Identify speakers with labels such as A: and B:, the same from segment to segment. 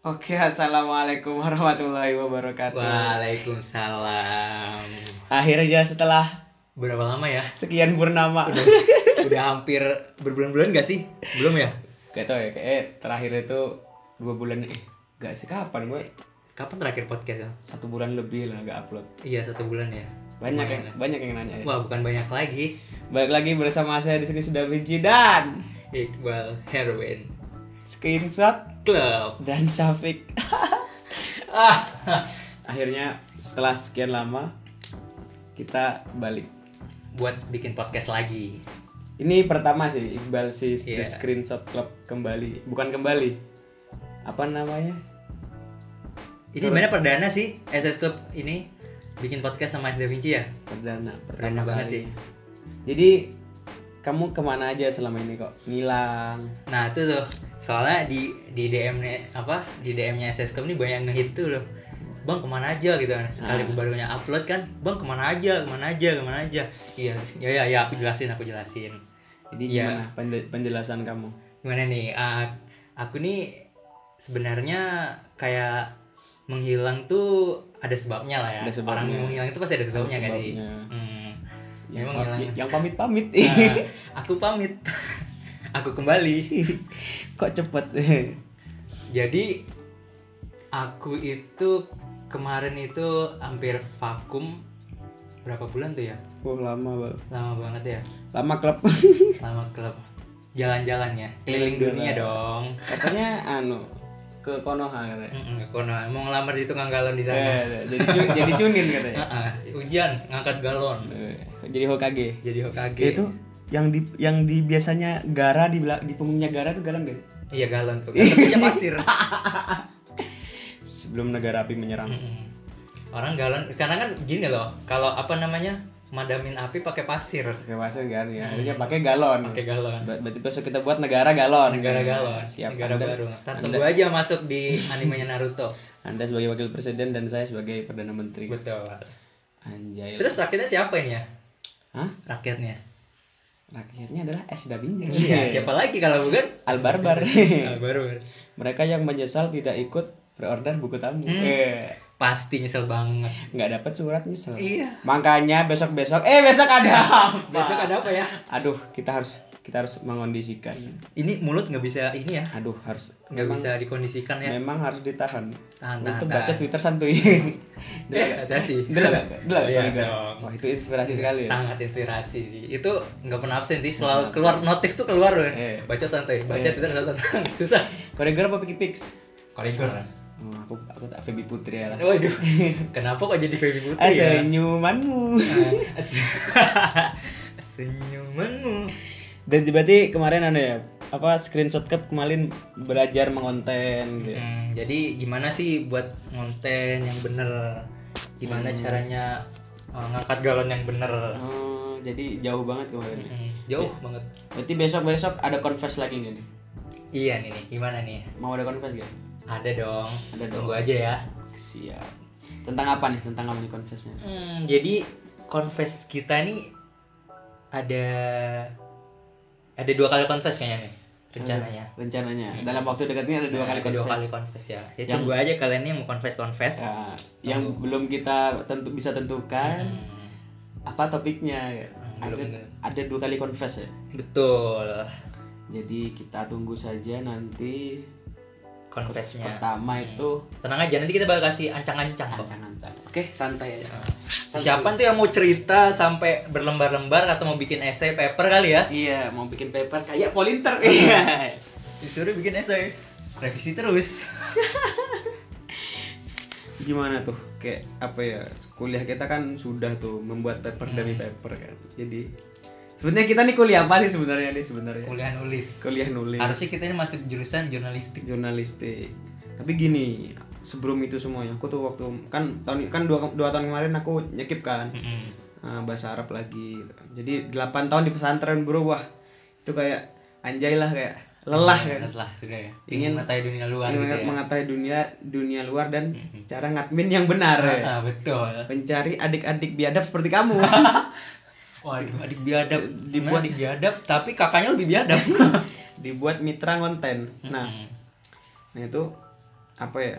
A: Oke, assalamualaikum warahmatullahi wabarakatuh.
B: Waalaikumsalam.
A: Akhirnya setelah
B: Berapa lama ya?
A: sekian purnama,
B: Udah hampir berbulan-bulan gak sih? Belum ya?
A: gak tau ya, kayak terakhir itu dua bulan eh gak sih kapan gue
B: Kapan terakhir podcast ya?
A: satu bulan lebih lah gak upload.
B: Iya satu bulan ya.
A: Banyak yang banyak yang nanya
B: ya. Wah bukan banyak lagi.
A: Balik lagi bersama saya di sini sudah Vinci dan
B: Iqbal Heroin
A: screenshot
B: Club.
A: dan Safik.
B: Ah.
A: Akhirnya setelah sekian lama kita balik.
B: Buat bikin podcast lagi.
A: Ini pertama sih Iqbal si The
B: Iya.
A: Screenshot Club kembali, bukan kembali. Apa namanya?
B: Ini sebenarnya perdana sih SS Club ini bikin podcast sama S Da Vinci ya.
A: Perdana, pertama
B: banget
A: kali.
B: ya.
A: Jadi kamu ke mana aja selama ini kok? Ngilang.
B: Nah itu tuh soalnya di di DM nya apa di DM nya SS Club ini banyak ngehit tuh loh Bang ke mana aja gitu kan sekali
A: Ah.
B: barunya upload kan Bang ke mana aja ke mana aja ke mana aja iya ya ya, ya aku jelasin aku jelasin
A: Jadi
B: Iya.
A: gimana penjelasan kamu?
B: gimana nih Ah, aku nih sebenarnya kayak menghilang tuh ada sebabnya lah ya
A: Ada sebabnya.
B: orang yang menghilang itu pasti ada sebabnya
A: Ada
B: nggak sih
A: sebabnya.
B: Hmm.
A: Yang,
B: Memang
A: pam-
B: ngilang.
A: yang pamit-pamit.
B: Nah, aku pamit aku kembali
A: kok cepet?
B: Jadi aku itu kemarin itu hampir vakum berapa bulan tuh ya?
A: oh, lama banget.
B: Lama banget ya.
A: Lama klub.
B: Lama klub jalan-jalan ya, keliling
A: Jalan.
B: dunia dong.
A: Katanya anu ke Konoha katanya.
B: Mm-mm, Kono mau ngelamar di tukang galon di sana.
A: Eh, jadi cu- jadi cunin katanya.
B: Ah, ah, ujian ngangkat galon.
A: Eh, Jadi Hokage.
B: Jadi Hokage.
A: Itu yang di yang di biasanya Gara di di punggungnya Gara tuh galon guys.
B: Iya galon tuh. Galonnya pasir.
A: Sebelum negara api menyerang.
B: Orang galon karena kan gini loh, kalau apa namanya? madamin api pakai pasir,
A: Oke, masa kan ya. Akhirnya pakai galon.
B: pakai galon.
A: Ber- Berarti besok kita buat negara galon.
B: negara galon
A: Siap.
B: negara
A: anda,
B: baru ntar tunggu aja masuk di animenya Naruto
A: Anda sebagai wakil presiden dan saya sebagai perdana menteri.
B: betul
A: Anjay.
B: terus rakyatnya siapa ini ya
A: Hah?
B: rakyatnya
A: Rakyatnya adalah es dabinja.
B: iya siapa lagi kalau bukan
A: Al Barbar.
B: Ah, baru
A: Mereka yang menyesal tidak ikut berorder buku tamu. Eh,
B: pasti nyesel banget
A: nggak dapat surat nyesel.
B: iya
A: Makanya besok-besok eh besok ada. apa?
B: besok ada apa ya
A: Aduh, kita harus kita harus mengondisikan.
B: ini mulut nggak bisa ini ya
A: Aduh, harus
B: nggak bisa dikondisikan ya
A: memang harus ditahan.
B: tahan tahan
A: Untuk
B: tahan
A: baca Twitter santuy.
B: eh hati-hati
A: gak?
B: Iya.
A: Wah, itu inspirasi sekali ya.
B: sangat inspirasi sih itu nggak pernah absen sih selalu keluar notif tuh keluar loh
A: Eh.
B: baca santai baca
A: Eh.
B: twitter santai susah
A: Koreger apa Piki Pix?
B: korekor
A: Oh, aku aku tak Feby Putri ya lah.
B: Waduh, kenapa kok jadi Feby Putri ya?
A: senyumanmu.
B: Senyumanmu.
A: Dan berarti kemarin ada ya apa screenshot cup kemarin belajar mengonten gitu. ya?
B: Hmm, jadi gimana sih buat konten yang bener? Gimana caranya uh, ngangkat galon yang bener?
A: Oh, jadi jauh banget kemarin. ya.
B: Hmm, jauh banget.
A: Berarti besok-besok ada confess lagi nggak nih?
B: Iya nih, nih, gimana nih?
A: Mau ada confess gak?
B: Ada dong.
A: Ada dong.
B: Tunggu aja ya.
A: Siap. Tentang apa nih? Tentang apa nih confessnya?
B: Hmm, jadi confess kita nih ada ada dua kali confess kayaknya nih rencananya.
A: Rencananya dalam waktu dekat ini ada dua
B: Nah,
A: kali
B: ada dua kali ya. Ya,
A: Yang-
B: tunggu aja kalian yang mau confess confess.
A: Ya, yang belum kita tentu bisa tentukan
B: Hmm,
A: apa topiknya ya.
B: Hmm,
A: Ada ada dua kali confess ya.
B: betul.
A: Jadi kita tunggu saja nanti
B: Confessnya.
A: pertama itu
B: Tenang aja nanti kita bakal kasih ancang-ancang
A: ancang-ancang. Oke, santai aja.
B: Siapa tuh yang mau cerita sampai berlembar-lembar atau mau bikin essay paper kali ya?
A: Iya, mau bikin paper kayak polinter. Iya.
B: Disuruh bikin essay. Revisi terus.
A: Gimana tuh? Kayak apa ya? Kuliah kita kan sudah tuh membuat paper demi paper kan. Jadi sebenarnya kita nih kuliah apa sih sebenarnya nih sebenarnya?
B: Kuliah nulis.
A: Kuliah nulis.
B: Harusnya kita ini masuk jurusan jurnalistik.
A: jurnalistik tapi gini sebelum itu semuanya aku tuh waktu kan tahun kan dua, dua tahun kemarin aku nyekip kan
B: Mm-mm.
A: nah, bahasa Arab lagi jadi 8 tahun di pesantren bro wah itu kayak anjay lah kayak lelah kan
B: Lelah sudah ya.
A: Ingin-
B: mengetahui dunia luar
A: Ingin
B: gitu ya.
A: mengetahui dunia dunia luar dan cara ngadmin yang benar ya.
B: Ah, betul.
A: mencari adik-adik biadab seperti kamu
B: Waduh, adik biadab.
A: Dibuat-
B: adik biadab, tapi kakaknya lebih biadab.
A: dibuat mitra konten nah
B: Mm.
A: nah itu apa ya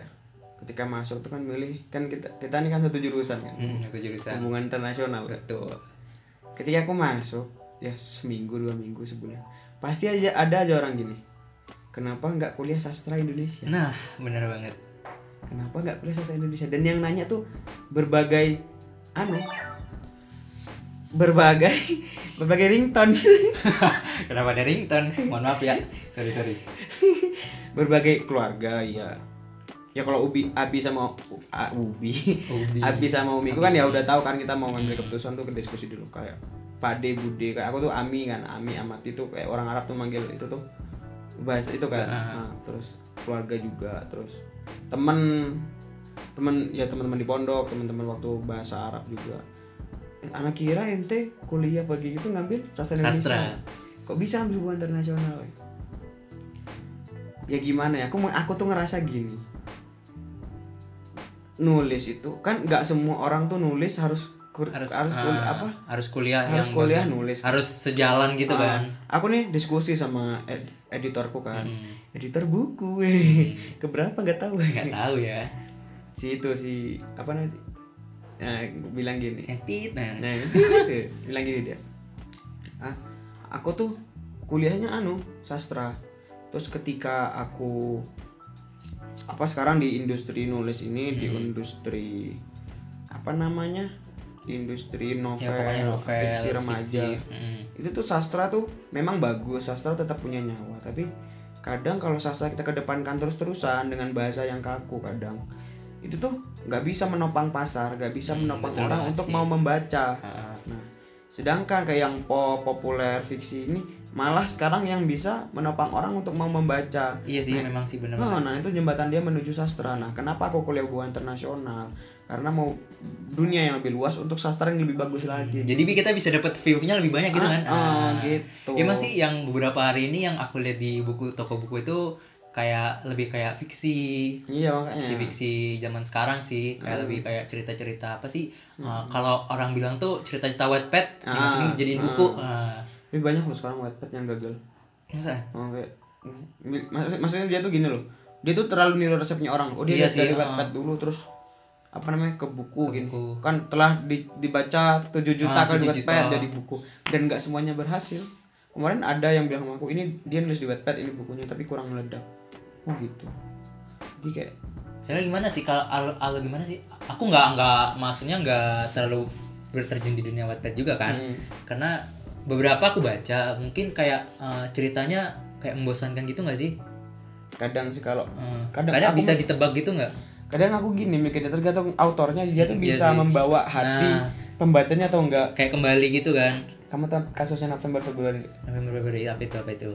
A: ketika masuk tuh kan milih kan kita kita ini kan satu jurusan kan
B: Hmm, itu jurusan.
A: hubungan internasional kan
B: Betul.
A: ketika aku masuk ya seminggu dua minggu sebulan pasti aja ada aja orang gini kenapa nggak kuliah sastra Indonesia
B: Nah, benar banget.
A: kenapa nggak kuliah sastra Indonesia dan yang nanya tuh berbagai anu berbagai berbagai ringtone
B: Kenapa ada ringtone? Mohon maaf ya. Sorry, sorry.
A: berbagai keluarga ya ya kalau ubi abi sama U- A- ubi.
B: Ubi.
A: abi sama umi itu kan ya udah tahu kan kita mau ngambil keputusan tuh ke diskusi dulu. Kayak pade bude kayak aku tuh ami kan ami amati tuh kayak orang Arab tuh manggil itu tuh. Bahasa itu kan.
B: Ah.
A: Nah, terus keluarga juga terus temen temen ya teman-teman di pondok teman-teman waktu bahasa Arab juga. Eh, anak kira ente kuliah pagi itu ngambil sastra Indonesia.
B: Sastra.
A: kok bisa ambil hubungan internasional ya gimana ya? Aku aku tuh ngerasa gini nulis itu kan nggak semua orang tuh nulis harus kur-
B: Harus
A: harus
B: ah,
A: kuliah apa
B: Harus kuliah
A: harus
B: yang
A: kuliah
B: bagus.
A: nulis
B: Harus sejalan gitu
A: Ah,
B: kan.
A: aku nih diskusi sama ed- editorku kan
B: Hmm.
A: editor buku weh keberapa nggak tahu
B: Nggak tahu ya.
A: si itu si apa namanya sih nah, bilang gini
B: Yang tit nah.
A: Nah, bilang gini dia. Ah, aku tuh kuliahnya anu sastra. Terus ketika aku apa sekarang di industri nulis ini di
B: Hmm.
A: industri apa namanya? Di industri
B: Ya
A: novel,
B: pokoknya novel,
A: fiksi remaja.
B: fiksi. Hmm.
A: Itu tuh sastra tuh memang bagus, sastra tetap punya nyawa, tapi kadang kalau sastra kita kedepankan terus-terusan dengan bahasa yang kaku kadang itu tuh nggak bisa menopang pasar, nggak bisa
B: Hmm,
A: menopang orang untuk
B: sih.
A: mau membaca.
B: Ah,
A: Nah, sedangkan kayak yang pop, populer, fiksi ini malah sekarang yang bisa menopang orang untuk mau membaca.
B: Iya sih memang sih benar.
A: Nah, nah, itu jembatan dia menuju sastra. Nah, kenapa aku kuliah hubungan internasional? Karena mau dunia yang lebih luas untuk sastra yang lebih bagus lagi.
B: Jadi bi- kita bisa dapat view-nya lebih banyak gitu kan.
A: Ah, ah,
B: Ah.
A: gitu.
B: Ya masih yang beberapa hari ini yang aku lihat di buku toko buku itu kayak lebih kayak fiksi
A: Iya makanya.
B: fiksi-fiksi zaman sekarang sih kayak lebih kayak cerita-cerita apa sih Uh, kalau orang bilang tuh cerita-cerita Wattpad
A: Ah,
B: dimasukin dijadiin
A: ah.
B: buku Ah,
A: Tapi banyak loh sekarang Wattpad yang gagal.
B: masa
A: Oh, kayak maksud- maksudnya dia tuh gini loh. Dia tuh terlalu niru resepnya orang. Oh, dia
B: Iya sih,
A: dari. Wattpad dulu terus apa namanya ke buku
B: Ke
A: gini.
B: buku.
A: Kan telah di- dibaca 7 juta
B: Ah,
A: kalau di
B: 7
A: Wattpad jadi buku dan nggak semuanya berhasil. Kemarin ada yang bilang sama aku ini dia nulis di Wattpad ini bukunya tapi kurang meledak. Oh gitu. Jadi kayak
B: saya gimana sih kalau al, al gimana sih aku nggak nggak maksudnya nggak terlalu berterjun di dunia Wattpad juga kan
A: hmm,
B: karena beberapa aku baca mungkin kayak uh, ceritanya kayak membosankan gitu nggak sih
A: kadang sih kalau
B: Hmm.
A: Kadang
B: kadang,
A: aku
B: bisa ditebak gitu nggak
A: kadang aku gini mikirnya tergantung autornya dia tuh
B: Iya
A: bisa
B: sih.
A: membawa hati
B: Nah.
A: pembacanya atau enggak.
B: kayak kembali gitu kan
A: Kamu tahu kasusnya November Februari
B: November Februari apa itu apa itu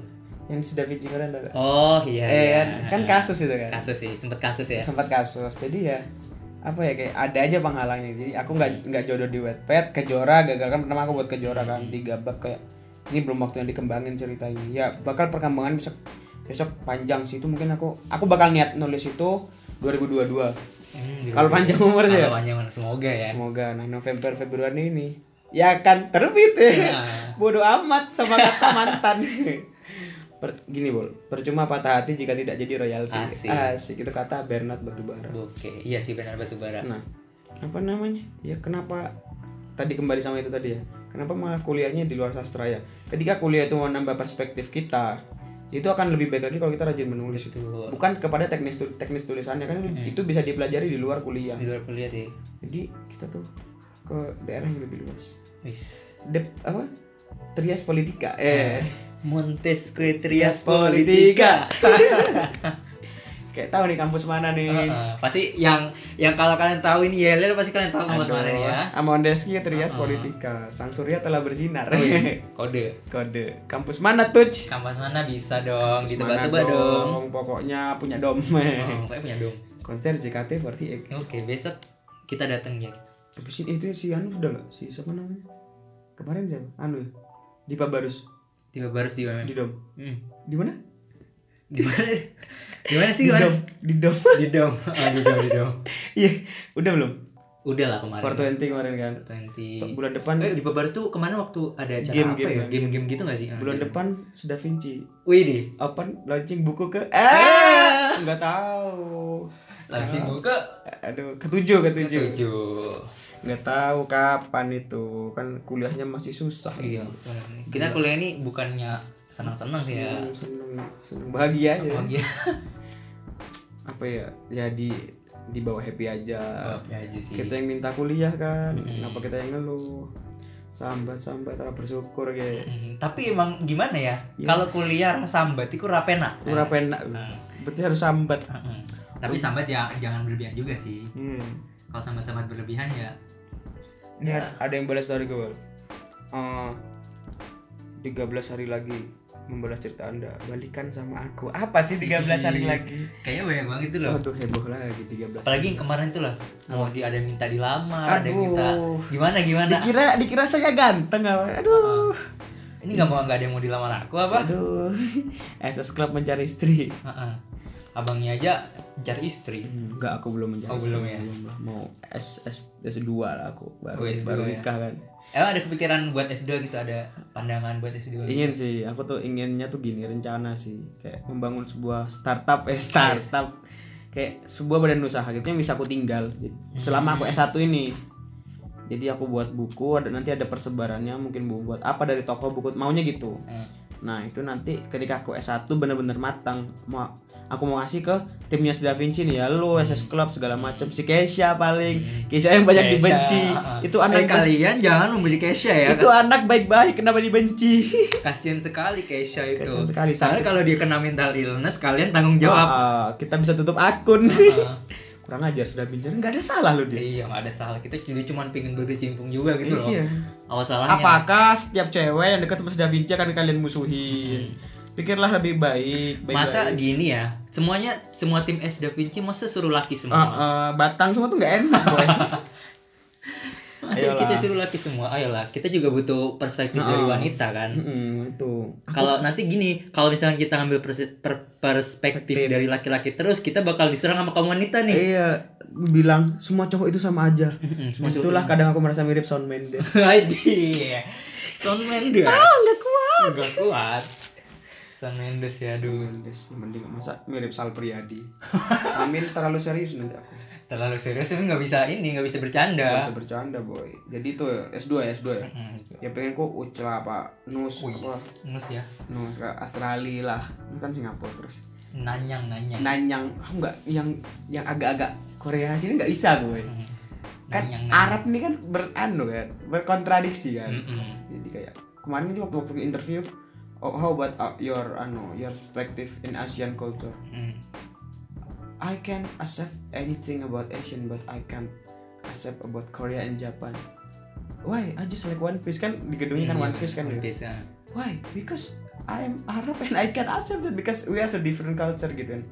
A: yang si Da Vinci kemarin tau gak?
B: oh iya,
A: eh
B: iya.
A: kan, kan kasus itu kan
B: kasus sih sempat kasus ya
A: sempat kasus jadi ya apa ya kayak ada aja penghalangnya. Jadi aku nggak nggak jodoh di Wattpad kejora gagal kan pertama aku buat kejora kan tiga bab kayak ini belum waktu yang dikembangin cerita ini ya bakal perkembangan besok besok panjang sih. Itu mungkin aku aku bakal niat nulis itu 2022
B: Hmm,
A: kalau panjang umur sih ya.
B: Kalau panjang umur, semoga ya.
A: Semoga. Nah November Februari ini ya akan terbit ya.
B: Nah,
A: bodoh amat sama kata mantan Per- gini bol percuma patah hati jika tidak jadi royalti
B: Asik.
A: asik itu kata Bernard Batubara
B: oke iya sih benar batu bara
A: Nah, apa namanya? Ya kenapa tadi kembali sama itu tadi ya? Kenapa malah kuliahnya di luar sastra ya? Ketika kuliah itu mau nambah perspektif kita, itu akan lebih baik lagi kalau kita rajin menulis itu. Bukan kepada teknis tu- teknis tulisannya kan itu bisa dipelajari di luar kuliah.
B: di luar kuliah sih
A: Jadi kita tuh ke daerah yang lebih luas.
B: wis
A: Dep apa? Trias Politika. Eh,
B: Montesquieu
A: Trias
B: Trias
A: Politika. Kayak tahu nih kampus mana nih?
B: Heeh, pasti yang yang kalau kalian tahu ini Yeler pasti kalian tahu kampus mana nih ya
A: Amondeski Trias Politika. Sang surya telah bersinar.
B: Oh, iya. kode
A: Kode. Kampus mana tuh?
B: kampus mana bisa dong ditebak-tebak
A: mana
B: dong
A: Pokoknya punya dom.
B: oh, kayak punya dom
A: Konser JKT48.
B: oke besok kita datang ya
A: Tapi si itu si Anu sudah nggak? Si siapa namanya? Kemarin siapa? Anu ya? Dipa Barus
B: tiba barus di mana
A: di dom.
B: hmm.
A: Di mana?
B: di mana di mana sih
A: Di dom. Di dom.
B: di dom ah di dom di dom
A: Iya, udah belum?
B: udah lah kemarin
A: 420 kemarin kan.
B: 20
A: Bulan depan
B: Eh, di Babarus tuh ke mana waktu ada acara
A: Game,
B: apa
A: game,
B: ya?
A: game.
B: Game-game gitu gak sih?
A: Bulan
B: game.
A: depan sudah Vinci.
B: Wih deh.
A: Open launching buku ke eh enggak tahu.
B: langsung buka
A: aduh ketujuh ketujuh
B: tujuh
A: nggak tahu kapan itu kan kuliahnya masih susah.
B: Iya kita kuliah ini bukannya senang-senang sih ya.
A: Seneng seneng bahagia aja.
B: Bahagia.
A: Apa ya jadi di bawah happy aja.
B: Ya aja sih.
A: Kita yang minta kuliah kan kenapa kita yang ngeluh? Sambat sambat ora bersyukur kayak.
B: Mm, tapi emang gimana ya? Kalau kuliah sambat itu rapena
A: ora penak. Berarti harus sambat.
B: Mm-mm. tapi sambat ya jangan berlebihan juga sih.
A: Hmm.
B: Kalau sambat-sambat berlebihan ya.
A: Ini ada yang balas dari gue Eh, 13 hari lagi membalas cerita anda. Balikan sama aku. Apa sih 13 hari lagi?
B: kayaknya banyak banget itu loh.
A: Aduh heboh lagi 13
B: apalagi yang kemarin tuh loh mau di ada yang minta dilamar ada yang minta
A: Aduh.
B: gimana gimana?
A: Dikira dikira saya ganteng apa? Aduh.
B: Ini nggak mau nggak ada yang mau dilamar aku apa?
A: Aduh. SS Club mencari istri.
B: Heeh. Abangnya aja mencari istri.
A: Enggak aku belum mencari
B: Oh,
A: istri.
B: belum ya?
A: lah. mau S S S2 lah aku baru
B: Oh, S2
A: baru
B: ya.
A: nikah kan.
B: Emang ada kepikiran buat S2 gitu? Ada pandangan buat S2
A: ingin sih aku tuh inginnya tuh gini rencana sih. Kayak membangun sebuah startup eh startup. Kayak sebuah badan usaha gitu yang bisa aku tinggal. Selama aku S1 ini. Jadi aku buat buku ada nanti ada persebarannya mungkin bu buat apa dari toko buku maunya gitu.
B: Hmm.
A: nah itu nanti ketika aku S1 bener-bener matang mau aku mau kasih ke timnya si Da Vinci nih ya. Lu SS Club segala macam si Keisha paling. Keisha yang banyak
B: Kesha,
A: dibenci. itu anak
B: Eh, kalian jangan membeli Kesha ya.
A: Itu anak baik-baik kenapa dibenci?
B: Kasian sekali Kesha itu.
A: Kasian sekali,
B: soalnya kalau dia kena mental illness kalian tanggung jawab.
A: Ah, kita bisa tutup akun. Kurang ajar sudah bincang. Nggak ada salah loh dia.
B: Iya nggak ada salah. Kita jadi cuma pengen berkecimpung juga gitu loh.
A: Iya.
B: awal salahnya.
A: Apakah setiap cewek yang dekat sama si Da Vinci akan kalian musuhin pikirlah lebih baik, baik
B: masa gini ya? Semuanya semua tim S Da Vinci masa suruh laki semua?
A: Ah, ah, batang semua tuh nggak enak boy.
B: Masa
A: ayolah.
B: kita suruh laki semua? Ayolah kita juga butuh perspektif dari wanita kan?
A: Mm, itu.
B: Kalau nanti gini kalau misalnya kita ngambil per- perspektif dari laki-laki terus kita bakal diserang sama kaum wanita nih.
A: Iya bilang semua cowok itu sama aja.
B: Semua
A: itulah kadang aku merasa mirip Shawn Mendes.
B: Shawn Mendes. Ah, nggak kuat. Nggak kuat. Shawn Mendes ya, aduh.
A: Mendes mending masa mirip Sal Priadi Amin terlalu serius nanti aku.
B: Terlalu serius ini nggak bisa ini, nggak bisa
A: Nggak
B: bercanda.
A: bisa bercanda boy. Jadi itu ya, S2 ya? S2 ya
B: Hmm,
A: ya pengen kok ucla apa nus
B: Wih,
A: apa?
B: nus ya.
A: nus ke Australia lah. Ini kan Singapura terus.
B: Nanyang, nanyang.
A: nanyang. Aku nggak yang yang agak-agak Korea sini nggak bisa gue
B: Hmm,
A: kan
B: Nanyang,
A: Arab ini kan beranu kan berkontradiksi kan.
B: Mm-mm.
A: jadi kayak kemarin waktu waktu interview how about uh, your ano your perspective in Asian culture
B: Mm.
A: I can accept anything about Asian but I can't accept about Korea and Japan why I just like One Piece kan di gedungnya kan
B: Iya,
A: One Piece kan
B: One
A: gitu.
B: Piece, ya.
A: why because I'm Arab and I can accept it because we are so different culture gitu kan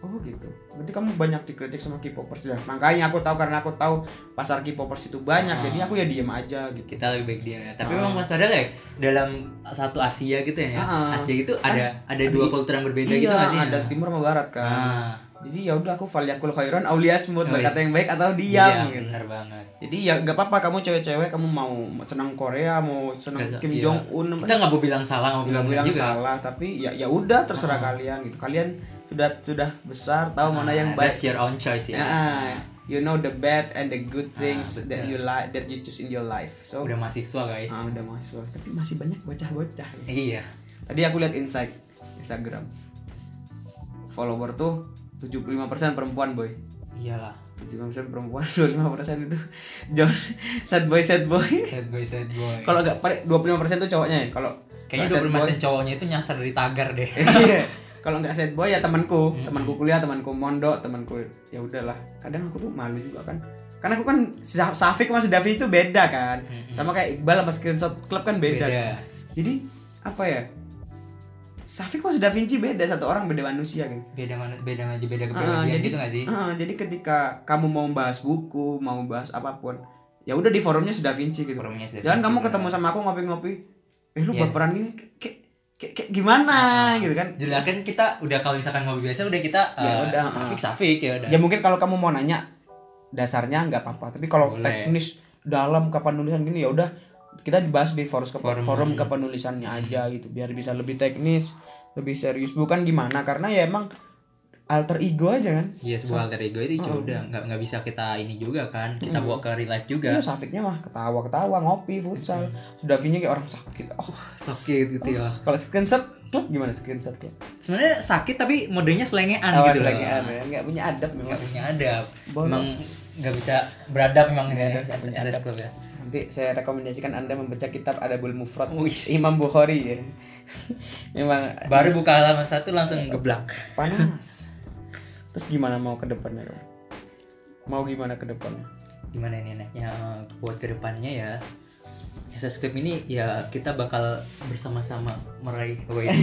A: oh gitu berarti kamu banyak dikritik sama K-popers ya makanya aku tahu karena aku tahu pasar K-popers itu banyak
B: Ah.
A: jadi aku ya diem aja gitu
B: Kita lebih baik dia ya. Tapi
A: Ah.
B: memang Mas padahal ya dalam satu Asia gitu ya.
A: Ah.
B: Asia itu ada ada dua kultur yang berbeda gitu
A: iya
B: nggak sih?
A: ada timur sama barat kan
B: Ah.
A: jadi ya udah aku falyakul khairan auliasmut
B: Wis.
A: berkata yang baik atau
B: Iya,
A: diam gitu.
B: benar banget.
A: jadi ya nggak apa-apa kamu cewek-cewek kamu mau senang Korea mau senang Kim
B: iya.
A: Jong Un
B: Kita nggak mau bilang salah, nggak bilang,
A: bilang
B: juga.
A: salah tapi ya ya udah terserah kalian gitu kalian sudah sudah besar tahu mana yang
B: Ah,
A: baik
B: That's your own choice ya.
A: Ah, you know the bad and the good things
B: Ah,
A: that
B: betul.
A: you like that you choose in your life so
B: Udah mahasiswa guys.
A: ah, udah mahasiswa tapi masih banyak bocah-bocah
B: Iya.
A: tadi aku lihat insight Instagram follower tuh 75% perempuan boy
B: Iyalah.
A: 75% perempuan 25% itu John sad boy sad boy
B: Sad boy, sad boy.
A: kalau nggak pare- 25% tuh cowoknya ya kalau
B: Kayaknya
A: nggak sad boy-
B: 20% cowoknya itu nyasar dari tagar deh.
A: Iya. Kalau nggak sad boy ya temanku
B: Hmm.
A: temanku kuliah temanku mondok temanku ya udahlah kadang aku tuh malu juga kan karena aku kan Sa- Safik sama Davi itu beda kan
B: Hmm.
A: sama kayak Iqbal sama Screenshot Club kan beda,
B: Beda.
A: jadi apa ya Safik sama si Da Vinci beda satu orang beda manusia gitu
B: Beda mana beda aja beda
A: Ah,
B: kepribadian
A: jadi
B: gitu gak sih?
A: ah, jadi ketika kamu mau bahas buku mau bahas apa pun ya udah di forumnya si Da Vinci gitu
B: Forumnya
A: jangan kamu
B: bener.
A: ketemu sama aku ngopi-ngopi eh lu
B: Iya.
A: baperan ini kayak kayak, gimana gitu kan
B: Jadi kan kita udah kalau misalkan ngopi biasa udah kita
A: Ya
B: eh,
A: udah,
B: safik safik ya udah.
A: ya mungkin kalau kamu mau nanya dasarnya nggak apa-apa tapi kalau
B: Boleh.
A: teknis dalam kapan nulisan gini ya udah kita dibahas di forum
B: Forum.
A: forum, kepenulisannya aja gitu biar bisa lebih teknis lebih serius bukan gimana karena ya emang alter ego aja kan
B: Iya sebuah alter ego itu juga udah nggak nggak bisa kita ini juga kan kita bawa ke real life juga
A: Iya, Safiknya mah ketawa-ketawa, ngopi, futsal. Sudah Davinya kayak orang sakit. Oh,
B: sakit gitu ya
A: kalau screenshot klub gimana screenshot klub?
B: sebenarnya sakit tapi modenya selengean
A: Awas
B: gitu loh
A: lagi ada, nggak punya adab memang.
B: nggak punya adab
A: Bolos.
B: memang nggak bisa beradab memang ini
A: Nggak
B: ya
A: ada,
B: SS. Club ya
A: Nanti saya rekomendasikan Anda membaca kitab Adabul Mufrad. Imam Bukhari ya. memang
B: baru buka halaman satu langsung geblak
A: panas. Terus gimana mau ke depannya? Bang? Mau gimana ke depannya?
B: gimana ini enaknya eh, buat ke depannya ya SS Club ini ya kita bakal bersama-sama meraih WD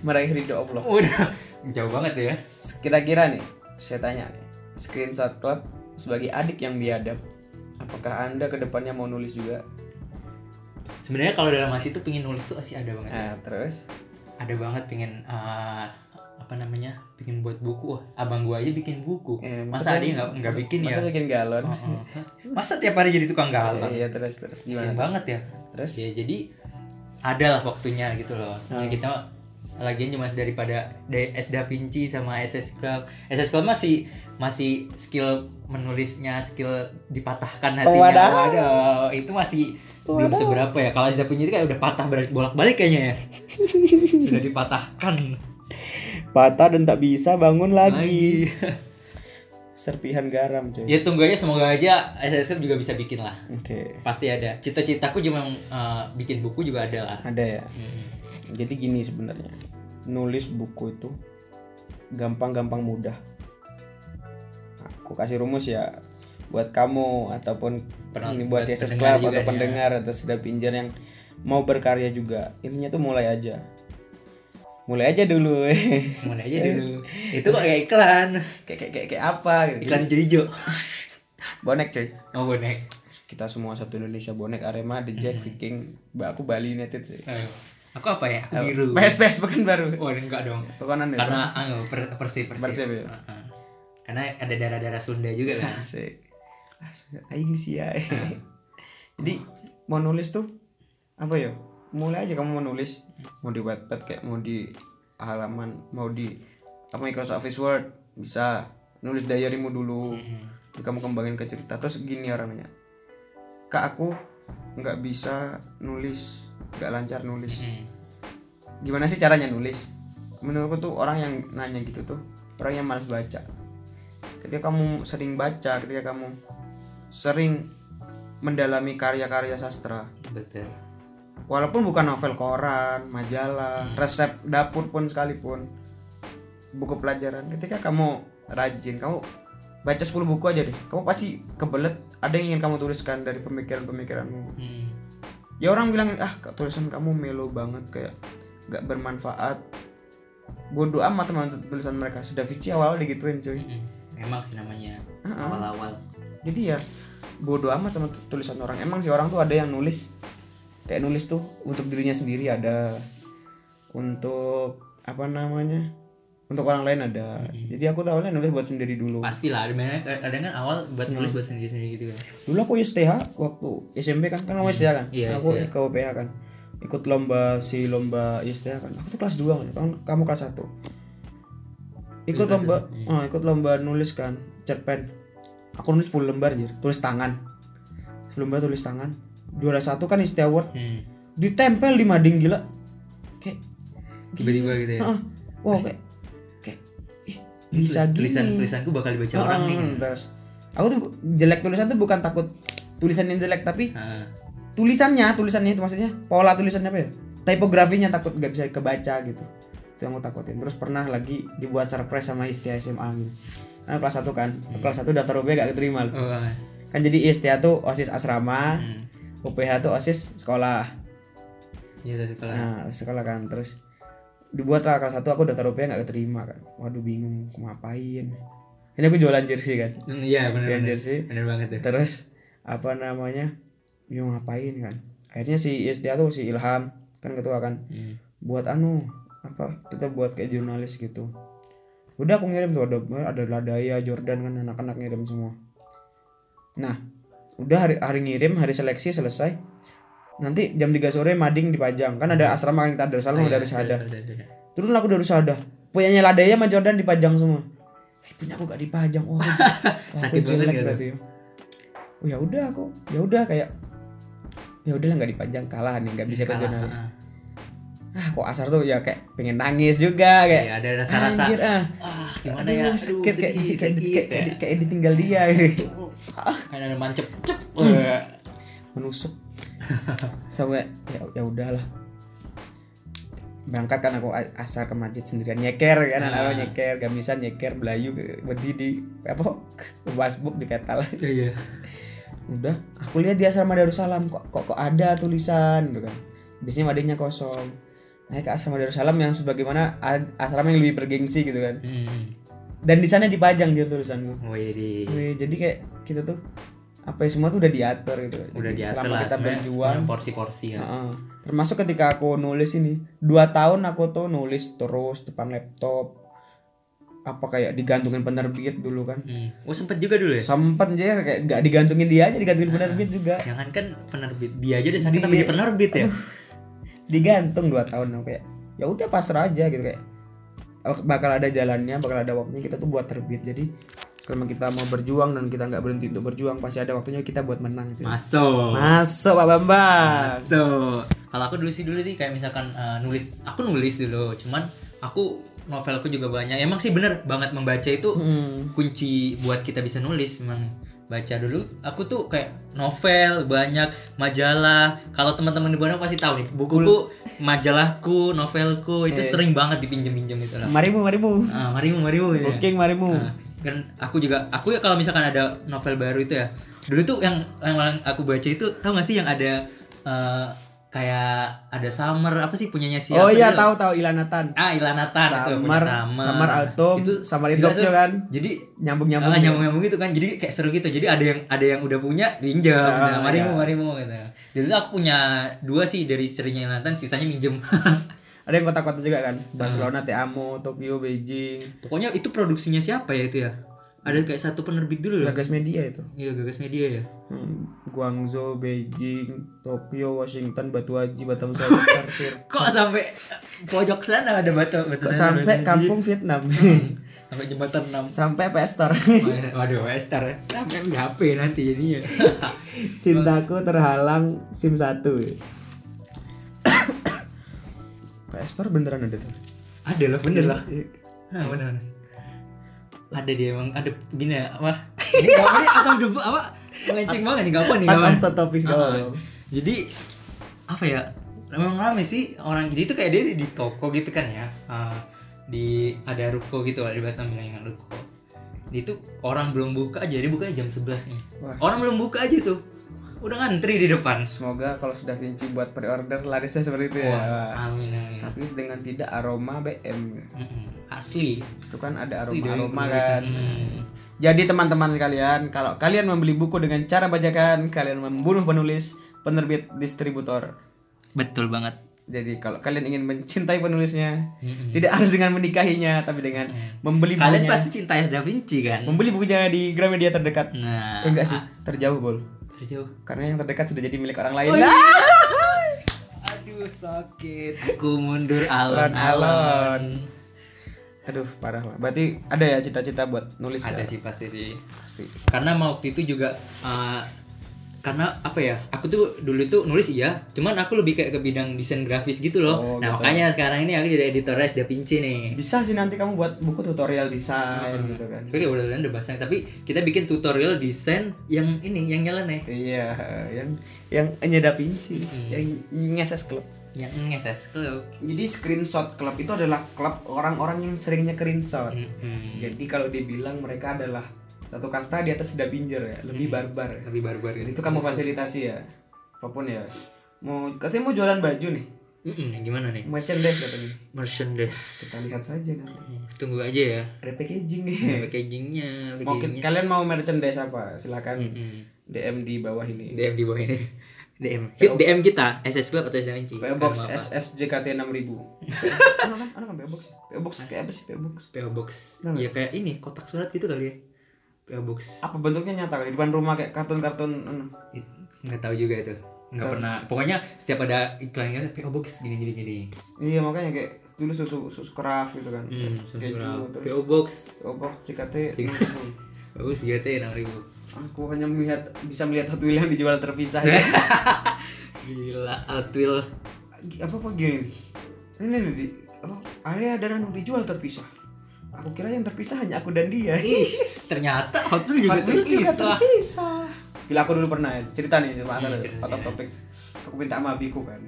A: Meraih ridho Allah.
B: udah jauh banget ya
A: Kira-kira nih, saya tanya nih, screenshot klub sebagai adik yang biadab, apakah Anda ke depannya mau nulis juga?
B: sebenarnya kalau dalam hati tuh pingin nulis tuh masih ada banget ya.
A: Nah, terus
B: ada banget pengen eh, apa namanya bikin buat buku. Abang gua aja bikin buku.
A: Eh,
B: masa yang nggak nggak bikin ya?
A: masa bikin galon?
B: Oh, oh. masa tiap hari jadi tukang galon?
A: Iya, terus terus.
B: Kasian
A: gimana?
B: banget ya.
A: Terus?
B: Ya jadi ada lah waktunya gitu loh. Ya,
A: Hmm.
B: kita lagian cuma daripada dari S Da Vinci sama SS Club. SS Club masih masih skill menulisnya skill dipatahkan hatinya.
A: Wadaw.
B: Waduh, itu masih belum seberapa ya. Kalau S Da Vinci itu kayak udah patah bolak balik kayaknya ya. Sudah dipatahkan
A: patah dan tak bisa bangun
B: lagi
A: Serpihan garam, cuy.
B: ya tunggu aja semoga aja SS Club juga bisa bikin lah
A: Oke.
B: pasti ada cita-citaku cuma eh, bikin buku juga ada lah
A: Ada ya.
B: Hmm.
A: Jadi gini sebenarnya. Nulis buku itu gampang-gampang mudah. Aku kasih rumus ya buat kamu ataupun ini buat CSS Club atau
B: ya.
A: pendengar atau sudah pinjar yang mau berkarya juga. Intinya tuh mulai aja. Mulai aja dulu.
B: mulai aja dulu itu kok kayak iklan
A: kayak, kayak kayak kayak apa gitu.
B: iklan hijau-hijau
A: Bonek cuy.
B: oh bonek
A: Kita semua satu Indonesia bonek Arema, The Jack, Viking, Mbak aku Bali United sih.
B: Ayo. aku apa ya aku biru
A: PS PS bukan baru.
B: oh enggak dong
A: Pokoknya nih.
B: karena anu, per, persib persib,
A: Persib, ya?
B: Heeh. karena ada darah-darah Sunda juga kan
A: Asik. Asik. Aing sih ya. Jadi mau nulis tuh apa ya? Mulai aja kamu mau nulis, mau di Wattpad kayak mau di halaman, mau di apa Microsoft Office Word bisa nulis diarymu dulu.
B: Mm-mm.
A: Kamu kembangin ke cerita. Terus gini orangnya. Kak aku nggak bisa nulis, nggak lancar nulis.
B: Mm.
A: Gimana sih caranya nulis? Menurutku tuh orang yang nanya gitu tuh orang yang malas baca. Ketika kamu sering baca, ketika kamu sering mendalami karya-karya sastra,
B: betul
A: walaupun bukan novel koran, majalah, resep dapur pun sekalipun, buku pelajaran, ketika kamu rajin, kamu baca 10 buku aja deh, kamu pasti kebelet ada yang ingin kamu tuliskan dari pemikiran-pemikiranmu.
B: Mm.
A: Ya orang bilang ah tulisan kamu melo banget kayak gak bermanfaat. Bodoh amat teman tulisan mereka. Sudah Vici awal-awal digituin cuy.
B: Mm-mm. memang sih namanya
A: Heeh.
B: awal-awal
A: Jadi ya bodoh amat sama tu- tulisan orang. Emang sih orang tuh ada yang nulis kayak nulis tuh untuk dirinya sendiri ada untuk apa namanya untuk orang lain ada. Jadi aku tahu nulis buat sendiri dulu.
B: Pastilah ada banyak kadang kan awal buat nulis buat sendiri-sendiri gitu kan?
A: Dulu aku STH waktu SMP kan kan STH kan?
B: Iya,
A: aku
B: STH.
A: ke UPH kan. Ikut lomba si lomba STH kan. Aku tuh kelas 2 kan kamu kelas 1 ikut lomba
B: iya.
A: oh, ikut lomba nulis kan cerpen. Aku nulis 10 lembar jir tulis tangan. 10 lembar tulis tangan juara satu kan STH Award
B: Hmm.
A: ditempel di mading gila kayak
B: tiba-tiba gitu ya
A: Heeh. wow kayak kayak ih, bisa
B: Tulis- tulisan
A: gini
B: tulisanku bakal dibaca orang nih
A: terus aku tuh jelek tulisan tuh bukan takut tulisan yang jelek tapi
B: Heeh.
A: tulisannya tulisannya itu maksudnya pola tulisannya apa ya tipografinya takut nggak bisa kebaca gitu itu yang aku takutin terus pernah lagi dibuat surprise sama Istia SMA gitu karena kelas 1 kan
B: Hmm.
A: kelas 1 daftar UPH gak keterima loh.
B: oh, ah.
A: kan jadi Istia tuh osis asrama
B: Hmm.
A: UPH tuh osis sekolah.
B: Iya, sekolah.
A: Nah sekolah kan terus dibuat lah kelas 1 aku daftar UPH gak keterima kan. Waduh bingung mau ngapain? Ini aku jualan jersey kan?
B: Hmm, iya benar
A: jualan jersey.
B: Benar banget tuh.
A: Terus apa namanya? Bingung ngapain kan? Akhirnya si Istia tuh si Ilham kan ketua kan
B: Hmm.
A: buat anu apa kita buat kayak jurnalis gitu. Udah aku ngirim tuh ada ada Ladaya Jordan kan anak-anak ngirim semua. Nah udah hari hari ngirim hari seleksi selesai. Nanti jam 3 sore mading dipajang. Kan ada asrama kan kita ada salam
B: Oh, iya,
A: ada ada.
B: ada, ada, ada.
A: turun aku dari sada punyanya Ladaya sama Jordan dipajang semua. Eh, punya aku gak dipajang. Wah aku, wah, aku
B: Sakit banget
A: jelek
B: gak
A: berarti ya oh ya udah aku ya udah kayak ya udahlah nggak dipajang. Kalah nih nggak bisa
B: Kalah,
A: jurnalis.
B: ah.
A: ah. Kok asar tuh ya kayak pengen nangis juga kayak
B: Iya, ada rasa-rasa.
A: Ah.
B: Ah gimana
A: Aduh,
B: ya Aduh,
A: sakit kayak
B: sedih,
A: kayak, kayak,
B: ya.
A: kayak, kayak ditinggal dia. Gitu.
B: Kayak ada mancep cep.
A: Hmm.
B: Wah.
A: menusuk. Sampai ya ya udahlah. Berangkat kan aku a- asal ke masjid sendirian. Nyeker kan
B: Ah.
A: anak nyeker gamisan nyeker belayu berdiri di apa? Wasbuk di petal.
B: Iya.
A: Udah aku lihat di asrama Darussalam kok kok kok ada tulisan gitu kan. Biasanya wadahnya kosong. Naik ke asrama Darussalam yang sebagaimana asrama yang lebih bergengsi gitu kan.
B: Hmm.
A: Dan di sana dipajang gitu tulisanku.
B: Wih, di
A: Wih, jadi kayak kita tuh apa ya semua tuh udah diatur gitu.
B: Udah
A: Jadi
B: diatur
A: selama
B: lah
A: kita berjuang.
B: porsi-porsi ya.
A: Heeh. termasuk ketika aku nulis ini dua tahun aku tuh nulis terus depan laptop. Apa kayak digantungin penerbit dulu kan.
B: Hmm. oh sempet juga dulu ya?
A: Sempet aja kayak gak digantungin dia aja digantungin penerbit juga.
B: Jangan kan penerbit dia aja udah sakit
A: Dia-
B: tapi dia penerbit ya?
A: Digantung dua tahun aku kayak ya udah pasrah aja gitu kayak. "Oh, bakal ada jalannya bakal ada waktunya. Kita tuh buat terbit. Jadi selama kita mau berjuang dan kita nggak berhenti untuk berjuang pasti ada waktunya kita buat menang cuy.
B: masuk.
A: Masuk pak bambang.
B: Masuk. Kalau aku dulu sih dulu sih kayak misalkan eh, nulis aku nulis dulu. Cuman aku novelku juga banyak. Emang sih bener banget membaca itu
A: Hmm.
B: kunci buat kita bisa nulis. Emang baca dulu aku tuh kayak novel banyak majalah. Kalau teman-teman di Bandung pasti tahu nih bukuku majalahku novelku itu
A: Eh.
B: sering banget dipinjem-pinjem itu lah
A: marimu marimu
B: ah, marimu marimu gitu ya.
A: booking marimu
B: Nah, kan aku juga aku ya kalau misalkan ada novel baru itu ya dulu tuh yang yang aku baca itu tahu gak sih yang ada eh, kayak ada Summer apa sih punyanya siapa
A: oh iya
B: gitu?
A: tahu tahu Ilanatan
B: ah Ilanatan itu punya
A: Samar
B: Summer
A: Samar Altum
B: itu
A: Tokyo
B: Sur.
A: kan
B: jadi
A: nyambung nyambung
B: Ah, nyambung-nyambung gitu kan jadi kayak seru gitu jadi ada yang ada yang udah punya pinjam gitu.
A: Ah,
B: marimu
A: iya.
B: marimu gitu jadi aku punya dua sih dari serinya Nathan sisanya minjem.
A: Ada yang kota-kota juga kan?
B: Hmm.
A: Barcelona Teamo Tokyo Beijing.
B: Pokoknya itu produksinya siapa ya itu ya? Ada kayak satu penerbit dulu loh.
A: Gagas Media itu.
B: Iya gagas media ya.
A: Hmm, Guangzhou Beijing Tokyo Washington Batu Haji Batam Karfir
B: kok sampai pojok sana ada batu batu
A: kok
B: sana,
A: sampai kampung Vietnam
B: sampai jembatan 6
A: sampai PS Store
B: waduh Wester sampai HP nanti jadinya.
A: Cintaku terhalang SIM 1 PS Store beneran ada tuh?
B: Ada loh bener lah.
A: Iya.
B: Ah, bener bener. ada dia emang ada gini ya apa? Ini nih atau apa? Melenceng banget nih gak apa nih
A: Out of topis
B: Ah,
A: apa-apa.
B: jadi apa ya? Memang rame sih orang jadi itu kayak dia di toko gitu kan ya. Ah, di ada ruko gitu di Batam bilang ruko itu orang belum buka aja dia bukanya jam 11 nih
A: Wah.
B: orang belum buka aja tuh udah ngantri di depan
A: Semoga kalau sudah Vinci buat pre-order larisnya seperti itu ya.
B: Wah, amin amin
A: Tapi dengan tidak aroma BM.
B: Mm-mm. asli
A: Itu kan ada
B: Asli
A: aroma-aroma
B: penulisan.
A: kan.
B: Hmm.
A: Jadi teman-teman sekalian, kalau kalian membeli buku dengan cara bajakan, kalian membunuh penulis, penerbit, distributor.
B: betul banget
A: Jadi kalau kalian ingin mencintai penulisnya,
B: Mm-mm.
A: tidak harus dengan menikahinya, tapi dengan membeli
B: kalian
A: bukunya.
B: pasti cinta Da Vinci kan
A: Membeli bukunya di Gramedia terdekat.
B: nah
A: Eh, enggak sih, terjauh, Bol.
B: terjauh
A: Karena yang terdekat sudah jadi milik orang lain.
B: Oh, iya.
A: Nah,
B: aduh sakit aku mundur
A: alon-alon Aduh, parah lah. Berarti ada ya cita-cita buat nulis
B: ada
A: ya?
B: sih pasti sih
A: Pasti.
B: karena waktu itu juga uh, karena apa ya aku tuh dulu tuh nulis iya cuman aku lebih kayak ke bidang desain grafis gitu loh
A: Oh,
B: nah
A: gitu.
B: makanya sekarang ini aku jadi editor Da Vinci nih
A: Bisa sih nanti kamu buat buku tutorial desain gitu kan.
B: tapi kayak udah udah bahasnya tapi kita bikin tutorial desain yang ini yang nyeleneh
A: Iya, yang yang hanya Da Vinci,
B: Hmm.
A: yang ngeses klub.
B: yang ngeses club
A: Jadi screenshot klub itu adalah klub orang-orang yang seringnya screenshot.
B: Hmm.
A: Jadi kalau dibilang mereka adalah satu kasta di atas sudah pinjer ya, lebih barbar. ya.
B: lebih barbar gitu
A: itu kamu fasilitasi ya. Apa pun ya. Mau katanya mau jualan baju nih.
B: Mm-mm, gimana nih
A: Merchandise katanya.
B: merchandise
A: Kita lihat saja nanti.
B: tunggu aja ya
A: Ada packaging nih.
B: packagingnya
A: Mau kalian mau merchandise apa? Silakan
B: Mm-mm.
A: DM di bawah ini.
B: DM di bawah ini DM hit DM kita SS Club atau Vinci
A: PO Box? SSJKT 6000. Ano kan? Ano kan PO Box? PO Box kayak apa sih PO Box?
B: PO Box ya kayak ini kotak surat gitu kali ya PO Box.
A: Apa bentuknya nyata? Di depan rumah kayak kartun-kartun anu?
B: Nggak tahu juga itu. Nggak pernah. pokoknya setiap ada iklannya PO Box gini gini gini
A: Iya makanya kayak dulu susu susu craft gitu kan.
B: Hmm,
A: keju terus
B: PO Box.
A: obok CKT
B: Bagus juga tuh enam ribu.
A: aku hanya melihat bisa melihat Hot Wheels yang dijual terpisah ya.
B: Gila, Hot Wheel.
A: apa apa gini? Ini nih di apa? Area dan anu dijual terpisah aku kira yang terpisah hanya aku dan dia
B: Ih, ternyata Hot Wheel juga
A: Hot Wheels juga
B: terpisah.
A: terpisah Gila aku dulu pernah ya, cerita nih cuma
B: Hmm,
A: out of
B: ya.
A: topics. Aku minta sama abiku kan.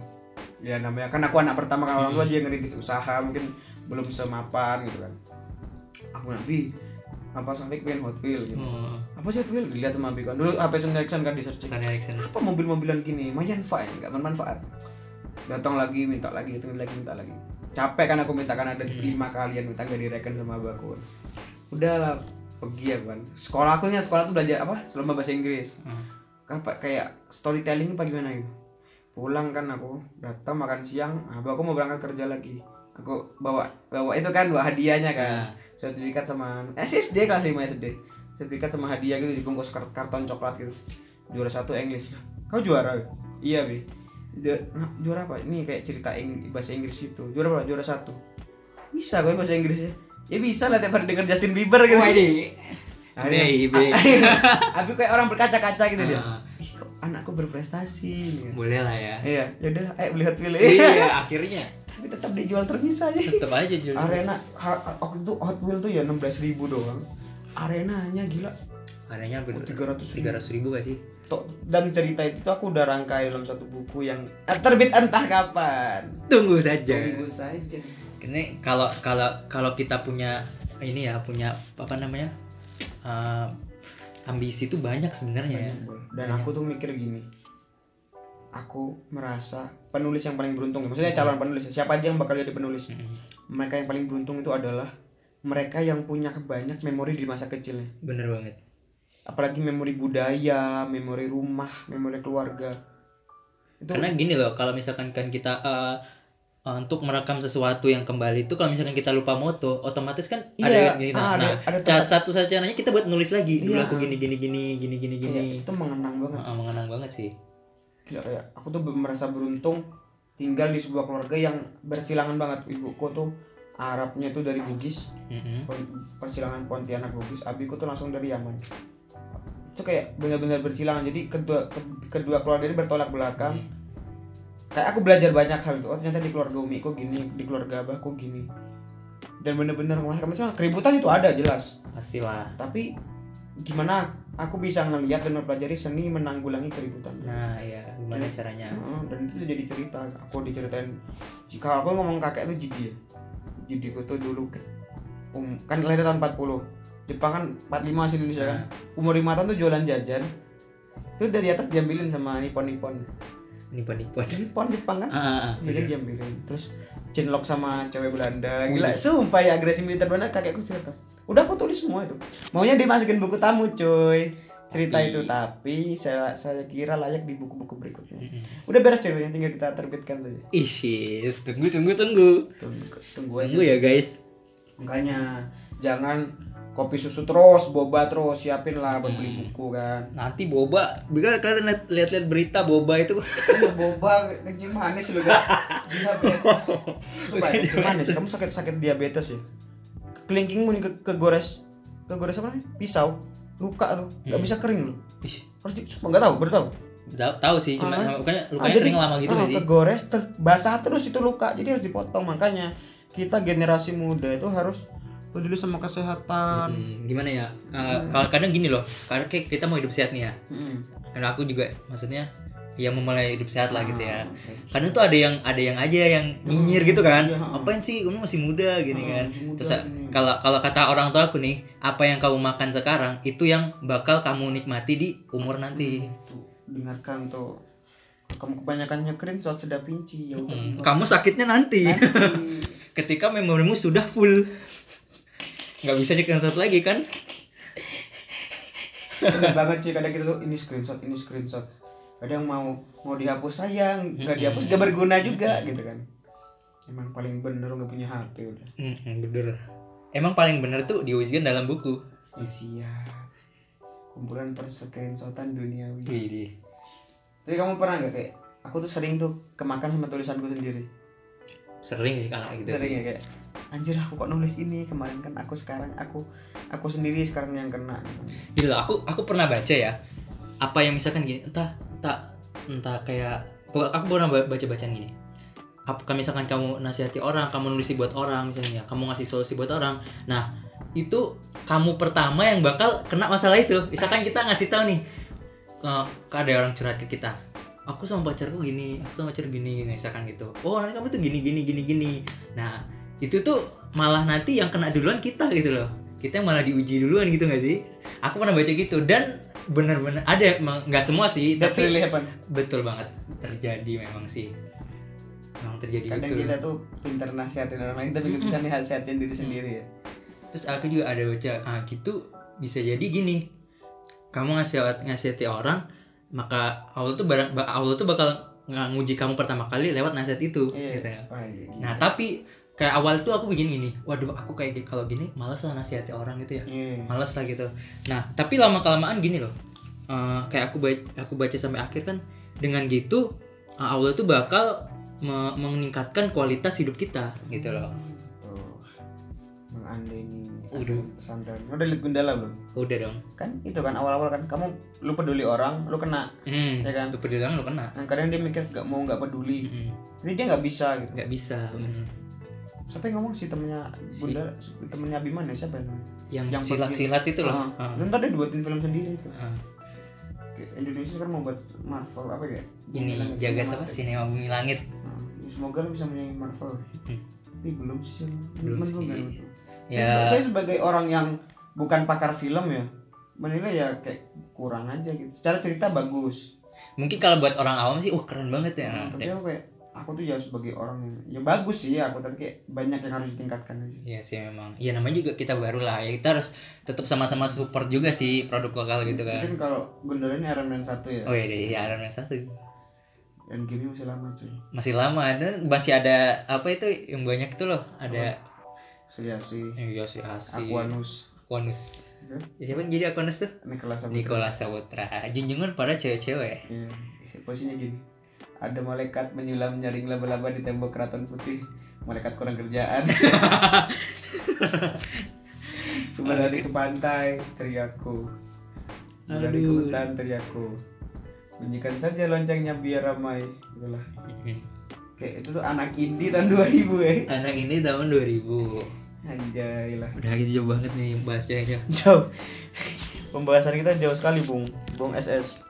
A: Ya namanya kan aku anak pertama kan orang tua
B: Hmm.
A: dia ngerintis usaha mungkin belum semapan gitu kan. Aku nabi apa sampai pengen Hot Wheel gitu.
B: Oh,
A: Apa sih Hot Wheel? Dilihat sama abiku kan. Dulu HP Sony Ericsson kan di searching.
B: Sony Ericsson.
A: Apa mobil-mobilan gini? Manfaat enggak bermanfaat. Datang lagi minta lagi, datang lagi minta lagi. Capek kan aku minta kan ada
B: Hmm.
A: lima kalian minta gak direken sama abahku. Udahlah pergi ya kan. Sekolah aku ingat sekolah tuh belajar apa? Lomba bahasa Inggris
B: Hmm.
A: apa kayak storytelling apa gimana gitu pulang kan aku datang makan siang abah aku mau berangkat kerja lagi aku bawa bawa itu kan bawa hadiahnya kan
B: Nah.
A: sertifikat sama SSD kelas 5 SD sertifikat sama hadiah gitu dibungkus kart- karton coklat gitu juara satu English kau juara iya bi Ju- nah, juara apa ini kayak cerita Ing- bahasa Inggris gitu juara apa juara satu bisa gue bahasa Inggrisnya ya bisa lah tiap hari denger Justin Bieber gitu
B: Wah, ini. Baby.
A: Abi kayak orang berkaca-kaca gitu dia.
B: Ah.
A: Ih kok anakku berprestasi.
B: Boleh lah ya.
A: Iya, ya udahlah, eh beli Hot Wheels.
B: Iya, akhirnya
A: Tapi tetap dijual terpisah aja.
B: tetap aja jual.
A: Arena waktu itu Hot Wheels tuh ya 16.000 ribu doang. Arenanya gila.
B: Harganya hampir
A: Oh, 300 ribu.
B: 300 ribu gak sih?
A: Dan cerita itu tuh aku udah rangkai dalam satu buku yang terbit entah kapan.
B: Tunggu saja.
A: Tunggu saja.
B: Ini kalau kalau kalau kita punya ini ya punya apa namanya eh, ambisi itu banyak sebenarnya ya.
A: Dan aku tuh mikir gini. Aku merasa penulis yang paling beruntung. Maksudnya calon penulis. Siapa aja yang bakal jadi penulis?
B: Mm-mm.
A: mereka yang paling beruntung itu adalah mereka yang punya banyak memori di masa kecilnya
B: Bener banget.
A: Apalagi memori budaya memori rumah memori keluarga itu
B: Karena gini loh, kalau misalkan kan kita eh, eh, untuk merekam sesuatu yang kembali itu kalau misalkan kita lupa moto, otomatis kan
A: Iya,
B: ada gini.
A: ah,
B: Nah,
A: ada- ada
B: cara
A: tempat-
B: satu caranya kita buat nulis lagi. Dulu
A: Iya.
B: aku gini gini gini gini gini
A: kayak
B: gini.
A: itu mengenang banget
B: Ah, mengenang banget sih.
A: Gila, kayak aku tuh merasa beruntung tinggal di sebuah keluarga yang bersilangan banget ibuku tuh Arabnya tuh dari Bugis
B: Mm-mm.
A: Pon- persilangan Pontianak Bugis abiku tuh langsung dari Yaman itu kayak benar-benar bersilangan. Jadi kedua ke- kedua keluarga ini bertolak belakang. Kayak aku belajar banyak hal itu. Oh ternyata di keluarga umi kok gini di keluarga abahku gini. Dan bener-bener melahirkan misalnya keributan itu ada jelas.
B: Pastilah.
A: tapi gimana aku bisa ngelihat dan mempelajari seni menanggulangi keributan
B: Nah, ya gimana
A: Iya.
B: caranya?
A: Heeh, dan itu jadi cerita. Aku diceritain. Jika aku ngomong kakek tuh Jidi ya Jidiku tuh dulu um, kan lahir tahun 40 Jepang kan 45 masih Indonesia kan. Umur 5 tahun tuh jualan jajan. Itu dari atas diambilin sama Nippon Nippon
B: Nippon Nippon.
A: Nippon Jepang kan?
B: Ah, ah, ah.
A: jadi diambilin. Terus cinlok sama cewek Belanda. Gila sumpah ya agresi militer Belanda kakekku cerita. Udah aku tulis semua itu. Maunya dimasukin buku tamu cuy. Cerita
B: Tapi-
A: itu tapi saya saya kira layak di buku-buku berikutnya. Udah beres ceritanya tinggal kita terbitkan saja.
B: Isis, tunggu tunggu tunggu.
A: tunggu, tunggu aja.
B: Tunggu ya guys.
A: makanya jangan kopi susu terus boba terus siapin lah buat beli buku kan.
B: Nanti boba, bila kalian lihat- lihat-lihat berita boba itu?
A: Iya, boba kencing manis lu kan. Diabetes. Supaya kencing manis. Kamu sakit sakit diabetes ya? Kelingkingmu nih ke, kegores kegores apa nih pisau. Luka tuh. Nggak
B: Hmm.
A: bisa kering lu.
B: Ih,
A: harus di- sumpah nggak tahu baru tahu.
B: Tahu, sih, cuma
A: Ah.
B: lukanya
A: Ah,
B: lukanya kering lama gitu
A: ah,
B: sih.
A: kegores ter- basah terus itu luka. Jadi harus dipotong. Makanya kita generasi muda itu harus peduli sama kesehatan
B: Hmm, gimana ya? Kalau kadang gini loh, karena kayak kita mau hidup sehat nih ya.
A: Hmm.
B: Karena aku juga maksudnya ya memulai hidup sehat lah gitu ya.
A: Ah.
B: Kadang tuh ada yang ada yang aja yang nyinyir gitu kan.
A: Iya.
B: Apain sih kamu masih muda gini
A: Ah,
B: kan. Terus kalau kalau kata orang tua aku nih, apa yang kamu makan sekarang itu yang bakal kamu nikmati di umur nanti.
A: Tuh, dengarkan tuh kamu kebanyakan nyekerin saat sedap pinci ya
B: Hmm, kamu sakitnya nanti.
A: Nanti.
B: Ketika memorimu sudah full. Nggak bisa nyekan satu lagi kan?
A: Bener banget sih kadang kita tuh ini screenshot ini screenshot kadang mau mau dihapus sayang nggak dihapus gak berguna juga gitu kan emang paling bener nggak punya HP udah
B: bener. Emang paling bener tuh diwujudkan dalam buku.
A: ya siap kumpulan perscreenshotan duniawi
B: Wih,
A: tapi kamu pernah nggak kayak aku tuh sering tuh kemakan sama tulisanku sendiri
B: sering sih kalau gitu
A: sering
B: sih.
A: ya kayak anjir aku kok nulis ini? Kemarin kan aku sekarang aku aku sendiri sekarang yang kena.
B: Gitu loh aku aku pernah baca ya apa yang misalkan gini entah entah entah kayak aku pernah ba- baca bacaan gini. Apa misalkan kamu nasihati orang kamu nulis buat orang misalnya kamu ngasih solusi buat orang. Nah itu kamu pertama yang bakal kena masalah itu. Misalkan kita ngasih tahu nih eh, ada orang curhat ke kita. Aku sama pacarku gini aku sama pacar gini misalkan gitu. Oh nanti kamu tuh gini gini gini gini. Nah itu tuh malah nanti yang kena duluan kita gitu loh. Kita yang malah diuji duluan gitu gak sih? Aku pernah baca gitu. Dan bener-bener ada emang nggak semua sih
A: that's
B: tapi
A: really happen.
B: betul banget. Terjadi memang sih. Memang terjadi
A: kadang
B: gitu
A: kita tuh pinter nasihatin orang lain tapi nggak bisa nasihatin diri sendiri ya.
B: Terus aku juga ada baca ah gitu bisa jadi gini. Kamu ngasih ngasihati orang maka Allah tuh barang ba- Allah tuh bakal ng- nguji kamu pertama kali lewat nasihat itu
A: iya.
B: gitu ya.
A: Wah, iya,
B: nah tapi kayak awal tuh aku begini gini waduh aku kayak kalau gini malas lah nasihati orang gitu ya.
A: Iya.
B: malas lah gitu. Nah tapi lama kelamaan gini loh Eh, kayak aku baca aku baca sampai akhir kan dengan gitu eh, Allah tuh bakal me- meningkatkan kualitas hidup kita gitu loh.
A: Ande ini
B: Udah.
A: pesantren. Udah lihat Gundala belum?
B: Udah dong.
A: Kan itu kan awal-awal kan kamu lu peduli orang lu kena
B: hmm,
A: Ya kan?
B: lu peduli orang lu kena.
A: Nah, kadang dia mikir gak mau nggak peduli.
B: Hmm,
A: ini dia nggak bisa gitu.
B: Nggak bisa hmm.
A: Siapa yang ngomong sih? Temennya
B: Si-
A: Bunda temennya Abimana siapa yang
B: yang,
A: Yang
B: silat-silat itu loh
A: Ah,
B: Ah,
A: dan tadi dibuatin film sendiri itu. Kayak Indonesia kan mau buat Marvel apa ya?
B: Ini
A: Langit Cinema.
B: apa? sinema bumi langit.
A: Nah, semoga bisa menyanyi Marvel.
B: Hmm.
A: tapi belum sih.
B: Belum
A: Cuman
B: sih.
A: kan.
B: ya.
A: Saya- saya sebagai orang yang bukan pakar film ya menilai ya kayak kurang aja gitu. Secara cerita bagus.
B: Mungkin kalau buat orang awam sih wah keren banget ya.
A: Nah, tapi aku kayak aku tuh ya sebagai orang yang ya bagus sih aku tapi kayak banyak yang harus ditingkatkan aja
B: Iya sih memang. Ya namanya juga kita baru lah ya. Kita harus tetap sama-sama support juga sih produk lokal gitu kan.
A: mungkin kalau ini Iron Man 1 ya
B: Oh iya deh, ya Iron Man satu
A: dan game masih lama cuy
B: masih lama dan masih ada apa itu yang banyak itu loh. Ada
A: Seliasi
B: iya sih Asi,
A: Aquanus
B: Aquanus. Ya, siapa yang jadi Aquanus tuh?
A: Nicholas Saputra.
B: Nicholas Saputra. Junjungan para cewek-cewek.
A: Iya, posisinya gini. Ada malaikat menyulam nyaring laba-laba di tembok keraton putih. Malaikat kurang kerjaan. Kembali ke pantai, teriakku. Kembali ke hutan, teriakku. Bunyikan saja loncengnya biar ramai. Itulah. Kayak itu tuh anak indie tahun 2000 ya.
B: Anak ini tahun 2000.
A: Anjay lah.
B: Udah gitu jauh banget nih bahasnya ya.
A: Jauh. Pembahasan kita jauh sekali, Bung. Bung SS.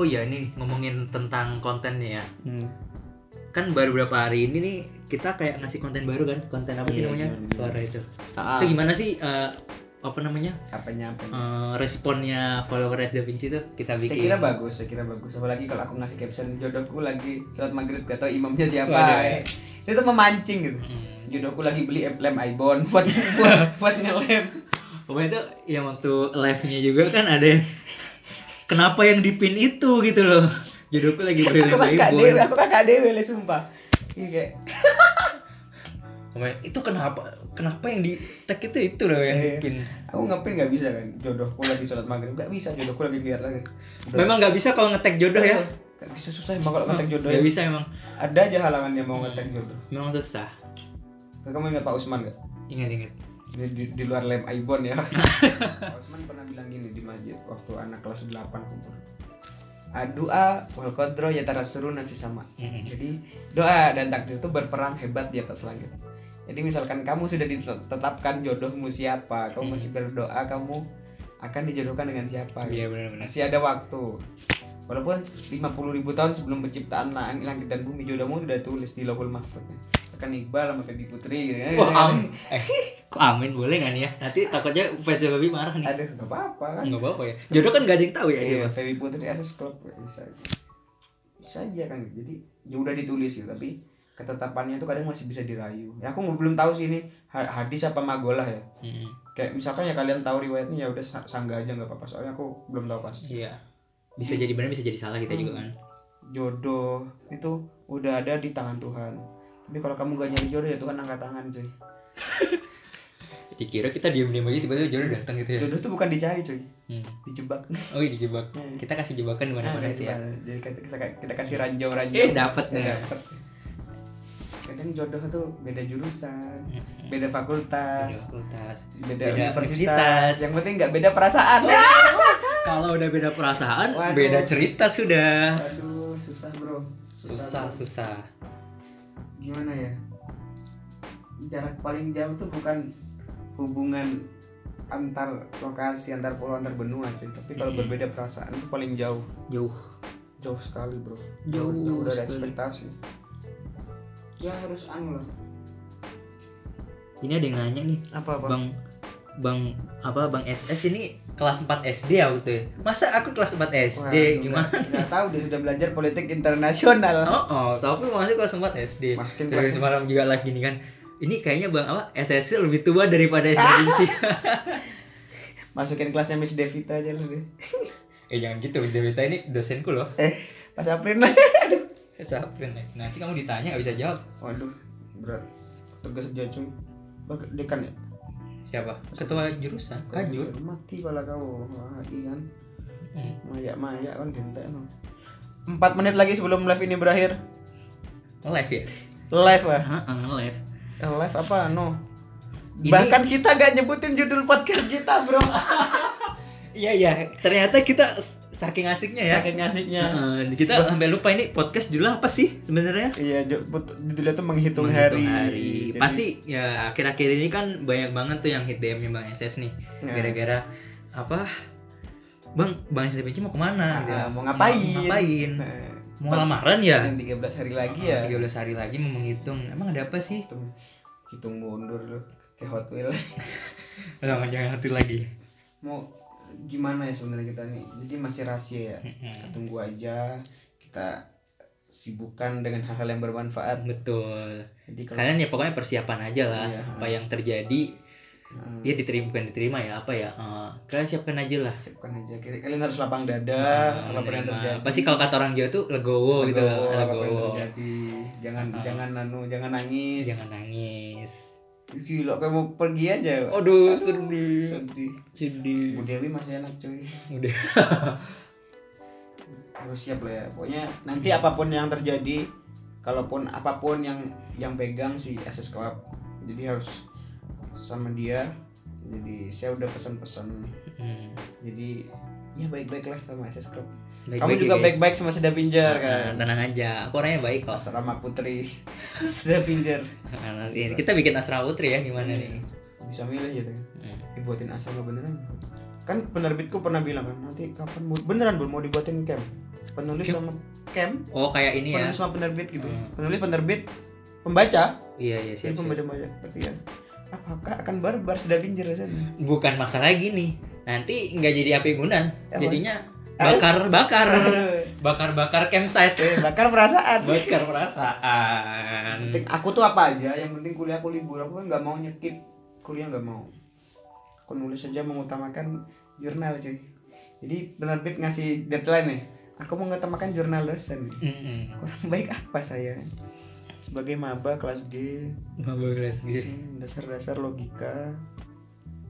B: Oh iya nih ngomongin tentang konten nih ya.
A: Hmm.
B: Kan baru beberapa hari ini nih kita kayak ngasih konten baru kan. Konten apa sih
A: Iya,
B: namanya?
A: iya.
B: Suara itu.
A: Ah,
B: Itu gimana sih eh, apa namanya?
A: apanya apanya?
B: eh, responnya followers Da Vinci tuh kita
A: Saya
B: bikin.
A: kira bagus, saya kira bagus. Apalagi kalau aku ngasih caption jodohku lagi salat maghrib gak tau imamnya siapa.
B: Waduh.
A: Eh, Itu memancing gitu.
B: Hmm.
A: Jodohku lagi beli lem ibon buat buat, buat ngelem.
B: Pokoknya itu yang waktu live-nya juga kan ada yang kenapa yang dipin itu gitu loh. Jodohku lagi beli
A: Aku kakak dewe, aku kakak dewe le sumpah. Iya kayak
B: itu kenapa kenapa yang di tag itu itu loh yang
A: Iya.
B: dipin.
A: aku ngepin nggak bisa kan. Jodohku lagi salat maghrib gak bisa. Jodohku lagi lihat lagi.
B: Memang nggak bisa kalau ngetek jodoh ya.
A: Gak bisa susah emang kalau ngetek jodoh.
B: Nggak
A: ya.
B: bisa emang.
A: Ada aja halangannya mau ngetek jodoh.
B: Memang susah.
A: Kamu ingat Pak Usman gak?
B: Ingat-ingat.
A: Di, di, di luar lem ibon ya. Pak Usman pernah bilang gini di masjid waktu anak kelas 8 kumpul. Doa wal qadro ya tarasuruna fi sama.
B: Mm-mm.
A: Jadi doa dan takdir itu berperang hebat di atas langit. Jadi misalkan kamu sudah ditetapkan jodohmu siapa, kamu
B: Hmm.
A: masih berdoa kamu akan dijodohkan dengan siapa.
B: Iya benar-benar.
A: Masih ada waktu. Walaupun 50 ribu tahun sebelum penciptaan langit dan bumi jodohmu sudah tulis di Lauhul Mahfuz. Kan Iqbal sama Feby Putri gitu.
B: Wah, am eh, kok amin boleh nggak nih ya? Nanti takutnya fans Babi marah nih.
A: Aduh, gak apa-apa kan.
B: Enggak apa-apa ya. Jodoh kan gak ada yang tahu ya.
A: Iya,
B: siapa.
A: Feby Putri SS Club bisa aja. Bisa aja kan. Jadi ya udah ditulis gitu, tapi ketetapannya itu kadang masih bisa dirayu. Ya aku belum tahu sih ini ha- hadis apa magolah ya.
B: Mm-mm.
A: Kayak misalkan ya kalian tahu riwayatnya ya udah sa- sangga aja nggak apa-apa. Soalnya aku belum tahu pasti.
B: Iya. Bisa jadi benar bisa jadi salah kita juga kan.
A: Jodoh itu udah ada di tangan Tuhan. Tapi kalau kamu gak nyari jodoh ya Tuhan angkat tangan cuy.
B: Dikira kita diam-diam aja tiba-tiba jodoh datang gitu ya.
A: Jodoh tuh bukan dicari cuy,
B: Hmm.
A: dijebak.
B: Oh iya dijebak.
A: Hmm.
B: Kita kasih jebakan di mana-mana
A: Nah,
B: itu ya.
A: Jadi kita, kita, kasih ranjau-ranjau.
B: Eh, dapet
A: Eh,
B: deh.
A: dapet. kadang jodoh tuh beda jurusan
B: Mm-mm.
A: beda fakultas
B: Beda fakultas
A: beda,
B: Beda
A: universitas.
B: universitas.
A: yang penting nggak beda perasaan
B: kalau udah beda perasaan
A: Waduh.
B: beda cerita sudah
A: aduh susah bro
B: susah
A: bro.
B: susah
A: gimana ya? Jarak paling jauh tuh bukan hubungan antar lokasi antar pulau antar benua cuy. Tapi kalau berbeda perasaan itu paling jauh.
B: Jauh.
A: Jauh sekali bro.
B: Jauh
A: jauh udah ada ekspektasi. Ya harus anu lah.
B: Ini ada yang nanya nih.
A: Apa apa?
B: Bang bang apa bang SS ini kelas 4 SD ya gitu ya masa aku kelas 4 SD
A: Waduh,
B: gimana?
A: nggak- nggak tahu dia sudah belajar politik internasional.
B: Oh, oh tapi masih kelas 4 SD
A: Masukin
B: terus
A: kelas-
B: semalam juga live gini kan. Ini kayaknya bang apa SS lebih tua daripada SD Inci
A: masukin kelasnya Miss Devita aja lu deh.
B: Eh jangan gitu Miss Devita ini dosenku loh.
A: Eh Aprin. Lah
B: Saprin nanti kamu ditanya nggak bisa jawab.
A: Waduh berat. Tugas Bak dekan ya
B: siapa? Ketua jurusan? Kajur.
A: mati pala kau iya kan?
B: Hmm.
A: maya maya kan gentek no. Empat menit lagi sebelum live ini berakhir.
B: Live ya?
A: Live ah
B: Heeh, live.
A: Eh, live apa no?
B: Ini-
A: bahkan kita gak nyebutin judul podcast kita bro
B: iya iya ternyata kita saking asiknya ya
A: saking asiknya
B: Heeh, kita sampai lupa ini podcast judulnya apa sih sebenarnya
A: iya judulnya tuh menghitung,
B: Menghitung
A: hari, Jadi-
B: Pasti ya akhir-akhir ini kan banyak banget tuh yang hit DM-nya Bang SS nih.
A: Ya.
B: Gara-gara apa? Bang, Bang SS mau ke mana?
A: Ah,
B: gitu.
A: mau ngapain
B: Mau ngapain?
A: Nah,
B: Mau lamaran ya?
A: yang 13 hari lagi ya
B: 13 hari lagi mau menghitung. Emang ada apa sih?
A: hitung hitung mundur lu ke Hot Wheels
B: Jangan jangan hati lagi.
A: mau gimana ya sebenarnya kita nih jadi masih rahasia ya kita tunggu aja kita sibukkan dengan hal-hal yang bermanfaat
B: Betul.
A: jadi kalau
B: Kalian ya pokoknya persiapan aja lah
A: Iya.
B: apa yang terjadi.
A: Nah,
B: Ya diterima bukan diterima ya apa ya? eh, kalian siapkan aja lah.
A: siapkan aja Kali- kalian harus lapang dada
B: Ah,
A: apa pun yang
B: menerima.
A: terjadi
B: Apa sih kalau kata orang Jawa tuh legowo, gitu,
A: Legowo, jangan jangan nanu jangan nangis
B: Jangan nangis.
A: Gila kayak mau pergi aja
B: Aduh, sedih.
A: sedih
B: Sedih.
A: Bu Dewi masih enak cuy
B: Udah.
A: harus siap lah ya pokoknya nanti apa pun yang terjadi kalaupun apa pun yang yang pegang si SS Club jadi harus sama dia jadi saya udah pesan-pesan
B: Hmm.
A: jadi ya baik-baik lah sama SS Club
B: Baik-baik
A: kamu
B: ya,
A: juga baik-baik sama Seda Pinjar
B: Nah,
A: kan
B: tenang aja, aku orangnya baik kok.
A: asrama putri Seda Pinjar
B: Nah, kita bikin asrama putri ya gimana nih?
A: bisa milih gitu
B: Hmm.
A: dibuatin asrama beneran kan penerbitku pernah bilang kan nanti kapan mau beneran mau dibuatin camp penulis
B: Camp?
A: sama camp
B: Oh kayak ini ya?
A: penulis sama penerbit gitu
B: Hmm.
A: penulis penerbit pembaca
B: Iya iya
A: Jadi
B: siap, siap.
A: pembaca-baca tapi ya apakah akan barbar sudah pinjir rasanya
B: Bukan masalah gini, nanti nggak jadi api
A: Apa?
B: jadinya bakar bakar bakar bakar campsite,
A: eh, bakar perasaan.
B: Bakar perasaan.
A: aku tuh apa aja yang penting kuliah aku libur. Aku kan nggak mau nyekip. Kuliah nggak mau. Aku nulis aja mengutamakan jurnal cuy. Jadi penerbit ngasih deadline nih. Aku mengutamakan jurnal dosen.
B: Mm-mm.
A: kurang baik apa saya? Sebagai maba kelas G.
B: Maba kelas G.
A: hmm, dasar-dasar logika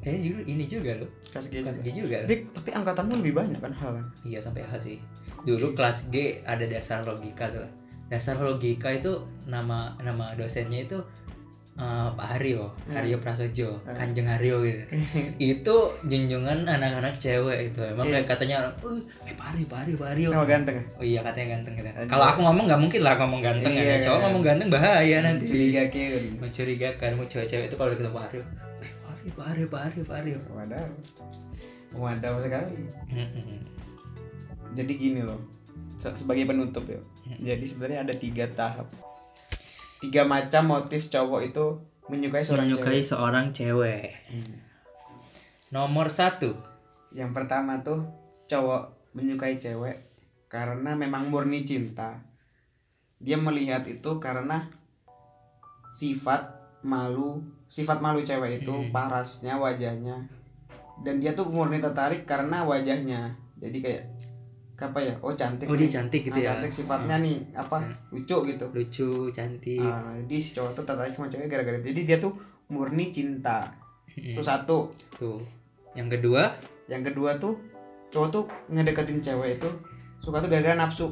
B: Kayaknya juga ini juga loh,
A: kelas G
B: kelas
A: juga.
B: G juga.
A: tapi, tapi angkatanmu lebih banyak kan hal kan
B: Iya sampai H sih. Dulu kelas G ada dasar logika tuh. Dasar logika itu nama nama dosennya itu eh, Pak Haryo,
A: Hmm.
B: Haryo Prasojo,
A: Hmm.
B: Kanjeng Haryo gitu. itu junjungan anak-anak cewek itu. Emang
A: Iya.
B: kayak katanya orang, "Eh, Pak Haryo, Pak Haryo, Pak Haryo."
A: Nama ganteng ya
B: Oh iya katanya ganteng gitu. Kalau aku ngomong nggak mungkin lah ngomong ganteng
A: Iya,
B: ya. Cowok
A: kan.
B: ngomong ganteng bahaya nanti.
A: mencurigakan
B: Mencurigakan, mau cewek-cewek itu kalau ketemu Pak Haryo, "Eh, Pak Haryo, Pak Haryo, Pak Haryo."
A: Wadaw. Wadaw sekali.
B: Mm-mm.
A: Jadi gini loh. se- Sebagai penutup ya.
B: Hmm.
A: Jadi sebenarnya ada tiga tahap. Tiga macam motif cowok itu menyukai seorang
B: Menyukai
A: cewek.
B: seorang cewek.
A: Hmm.
B: Nomor satu.
A: Yang pertama tuh cowok menyukai cewek karena memang murni cinta. Dia melihat itu karena sifat malu, sifat malu cewek itu
B: Hmm.
A: parasnya wajahnya. Dan dia tuh murni tertarik karena wajahnya. Jadi kayak apa ya? Oh cantik.
B: Oh
A: nih.
B: dia cantik gitu
A: Ah,
B: ya.
A: cantik sifatnya nih apa lucu gitu
B: Lucu, cantik.
A: Ah, jadi si cowok tuh tertarik sama cewek gara-gara jadi dia tuh murni cinta
B: Mm,
A: itu satu
B: Tuh. Yang kedua,
A: yang kedua tuh cowok tuh ngedeketin cewek itu suka tuh gara-gara nafsu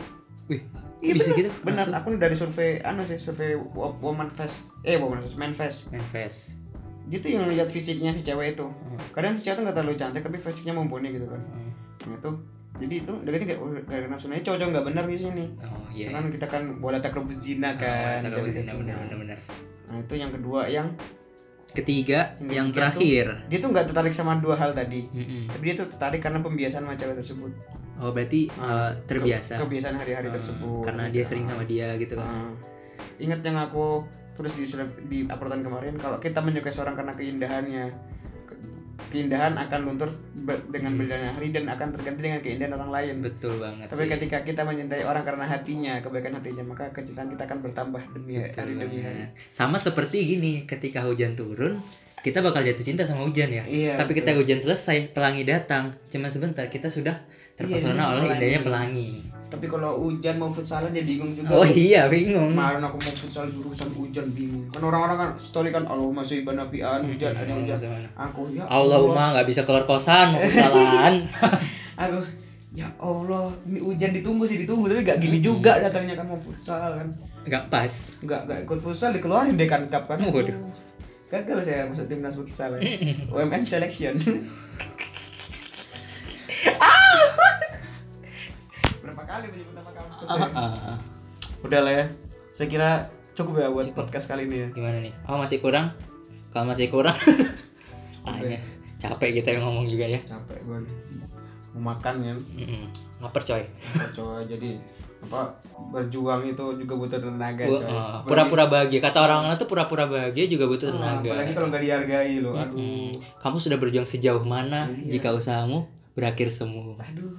B: Wih.
A: Iya
B: bisa
A: bener,
B: gitu
A: benar aku dari survei anu sih survei wo- woman face eh woman face man face.
B: Manifest
A: gitu yang lihat fisiknya si cewek itu.
B: Hmm.
A: kadang si cewek tuh nggak terlalu cantik tapi fisiknya mumpuni gitu kan.
B: Hmm.
A: nah itu jadi itu dari itu dari nafsu. Nah, ini cowok nggak benar biasanya nih
B: oh iya
A: kan kita kan boleh tak rebus zina kan jadi
B: benar benar benar benar
A: nah itu yang kedua yang
B: ketiga
A: Yang
B: yang terakhir.
A: dia tuh nggak tertarik sama dua hal tadi.
B: Mm-mm.
A: tapi dia tuh tertarik karena pembiasaan sama cewek tersebut
B: oh berarti uh, terbiasa.
A: Ke- kebiasaan hari-hari
B: Uh,
A: tersebut
B: karena dia sering sama dia gitu kan.
A: Ah. ingat yang aku tulis di di uploadan kemarin kalau kita menyukai seorang karena keindahannya ke- keindahan akan luntur dengan
B: Hmm.
A: berjalannya hari dan akan terganti dengan keindahan orang lain.
B: Betul banget
A: tapi
B: sih.
A: ketika kita mencintai orang karena hatinya kebaikan hatinya maka kecintaan kita akan bertambah demi
B: Betul
A: hari demi hari.
B: Sama seperti gini ketika hujan turun kita bakal jatuh cinta sama hujan ya.
A: Iya,
B: tapi
A: betul.
B: ketika hujan selesai pelangi datang. Cuma sebentar kita sudah terpesona
A: Iya,
B: oleh indahnya pelangi.
A: tapi kalau hujan mau futsalan dia bingung juga.
B: Oh iya bingung.
A: Kemarin aku mau futsal jurusan hujan bingung. Kan orang-orang kan story kan Allah masih banapian hujan ada
B: Hmm,
A: hujan aku ya
B: Allahumma nggak bisa keluar kosan mau kesalahan
A: aku ya Allah ini hujan ditunggu sih ditunggu tapi gak gini juga datangnya kan mau futsal kan.
B: Nggak pas.
A: Nggak nggak ikut futsal dikeluarin deh kan cup kan.
B: Waduh.
A: gagal saya masuk timnas futsal ya. UMM selection. Berapa kali menyebut nama kampus ya?
B: Ah,
A: udah lah ya. Saya kira cukup ya buat podcast kali ini ya.
B: Gimana nih? Oh masih kurang? Kalau masih kurang tanya. Capek kita yang ngomong juga ya.
A: Capek gue nih. mau makan ya
B: Mm-mm. lapar coy.
A: Coba jadi apa berjuang itu juga butuh tenaga coy.
B: ah, pura-pura bahagia. Kata orang-orang tuh pura-pura bahagia juga butuh
A: Ah,
B: tenaga.
A: apalagi kalau nggak dihargai loh. Aduh.
B: Kamu sudah berjuang sejauh mana
A: Iya.
B: jika usahamu berakhir semu
A: aduh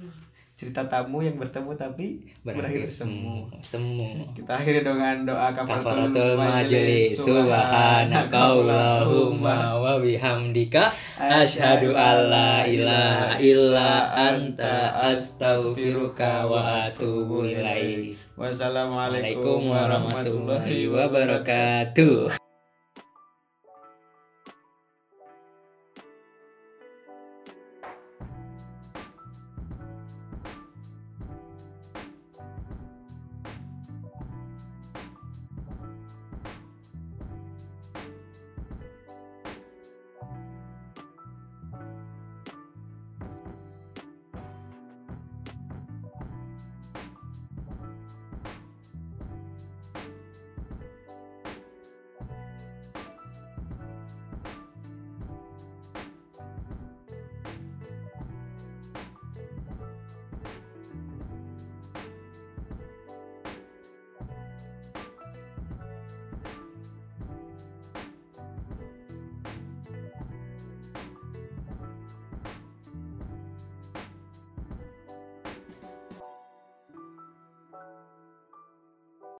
A: cerita tamu yang bertemu tapi berakhir semu.
B: semu.
A: Kita akhiri dengan doa
B: kafaratul majelis subhanakallahumma wa bihamdika asyhadu alla ilaha illa anta astaghfiruka wa atubu ilaik.
A: Wassalamualaikum
B: warahmatullahi wabarakatuh